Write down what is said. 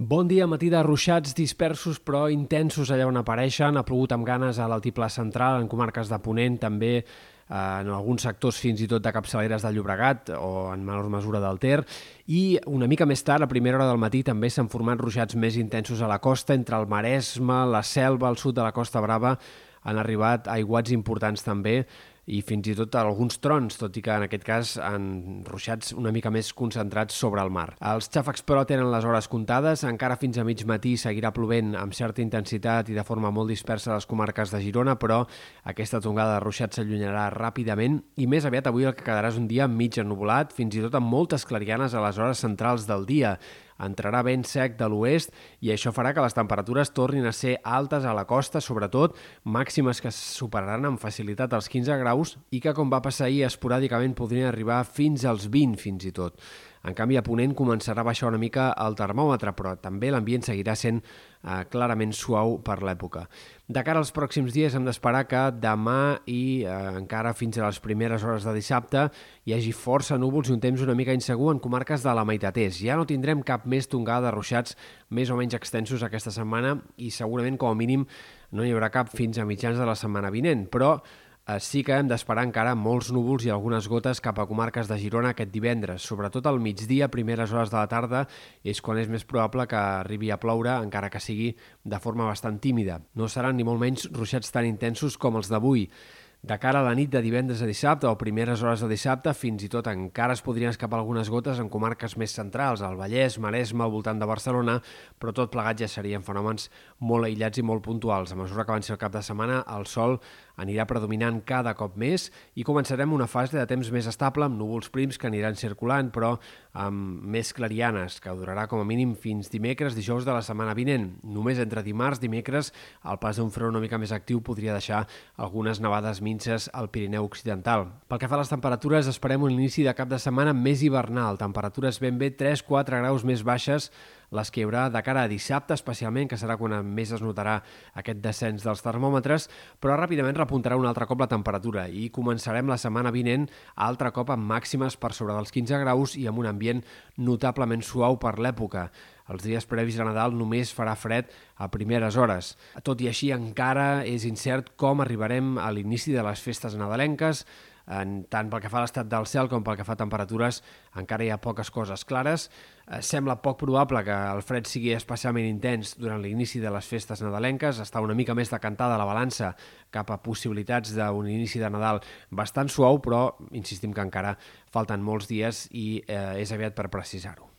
Bon dia, matí de ruixats dispersos però intensos allà on apareixen. Ha plogut amb ganes a l'altiplà central, en comarques de Ponent, també eh, en alguns sectors fins i tot de capçaleres del Llobregat o en menor mesura del Ter i una mica més tard, a primera hora del matí, també s'han format ruixats més intensos a la costa, entre el Maresme, la Selva, al sud de la Costa Brava, han arribat aiguats importants també i fins i tot alguns trons, tot i que en aquest cas han ruixats una mica més concentrats sobre el mar. Els xàfecs, però, tenen les hores comptades. Encara fins a mig matí seguirà plovent amb certa intensitat i de forma molt dispersa a les comarques de Girona, però aquesta tongada de ruixats s'allunyarà ràpidament i més aviat avui el que quedarà és un dia mig ennubulat, fins i tot amb moltes clarianes a les hores centrals del dia entrarà vent sec de l'oest i això farà que les temperatures tornin a ser altes a la costa, sobretot màximes que superaran amb facilitat els 15 graus i que, com va passar ahir, esporàdicament podrien arribar fins als 20 fins i tot. En canvi, a Ponent començarà a baixar una mica el termòmetre, però també l'ambient seguirà sent eh, clarament suau per l'època. De cara als pròxims dies hem d'esperar que demà i eh, encara fins a les primeres hores de dissabte hi hagi força núvols i un temps una mica insegur en comarques de la meitat est. Ja no tindrem cap més tongada de ruixats més o menys extensos aquesta setmana i segurament com a mínim no hi haurà cap fins a mitjans de la setmana vinent, però sí que hem d'esperar encara molts núvols i algunes gotes cap a comarques de Girona aquest divendres. Sobretot al migdia, primeres hores de la tarda, és quan és més probable que arribi a ploure, encara que sigui de forma bastant tímida. No seran ni molt menys ruixats tan intensos com els d'avui. De cara a la nit de divendres a dissabte o primeres hores de dissabte, fins i tot encara es podrien escapar algunes gotes en comarques més centrals, al Vallès, Maresme, al voltant de Barcelona, però tot plegat ja serien fenòmens molt aïllats i molt puntuals. A mesura que avanci el cap de setmana, el sol anirà predominant cada cop més i començarem una fase de temps més estable amb núvols prims que aniran circulant, però amb més clarianes, que durarà com a mínim fins dimecres, dijous de la setmana vinent. Només entre dimarts, dimecres, el pas d'un front una mica més actiu podria deixar algunes nevades minces al Pirineu Occidental. Pel que fa a les temperatures, esperem un inici de cap de setmana més hivernal, temperatures ben bé 3-4 graus més baixes les que hi haurà de cara a dissabte, especialment, que serà quan més es notarà aquest descens dels termòmetres, però ràpidament repuntarà un altre cop la temperatura i començarem la setmana vinent altre cop amb màximes per sobre dels 15 graus i amb un ambient notablement suau per l'època. Els dies previs a Nadal només farà fred a primeres hores. Tot i així, encara és incert com arribarem a l'inici de les festes nadalenques, en, tant pel que fa a l'estat del cel com pel que fa a temperatures, encara hi ha poques coses clares. Eh, sembla poc probable que el fred sigui especialment intens durant l'inici de les festes nadalenques. Està una mica més decantada la balança cap a possibilitats d'un inici de Nadal bastant suau, però insistim que encara falten molts dies i eh, és aviat per precisar-ho.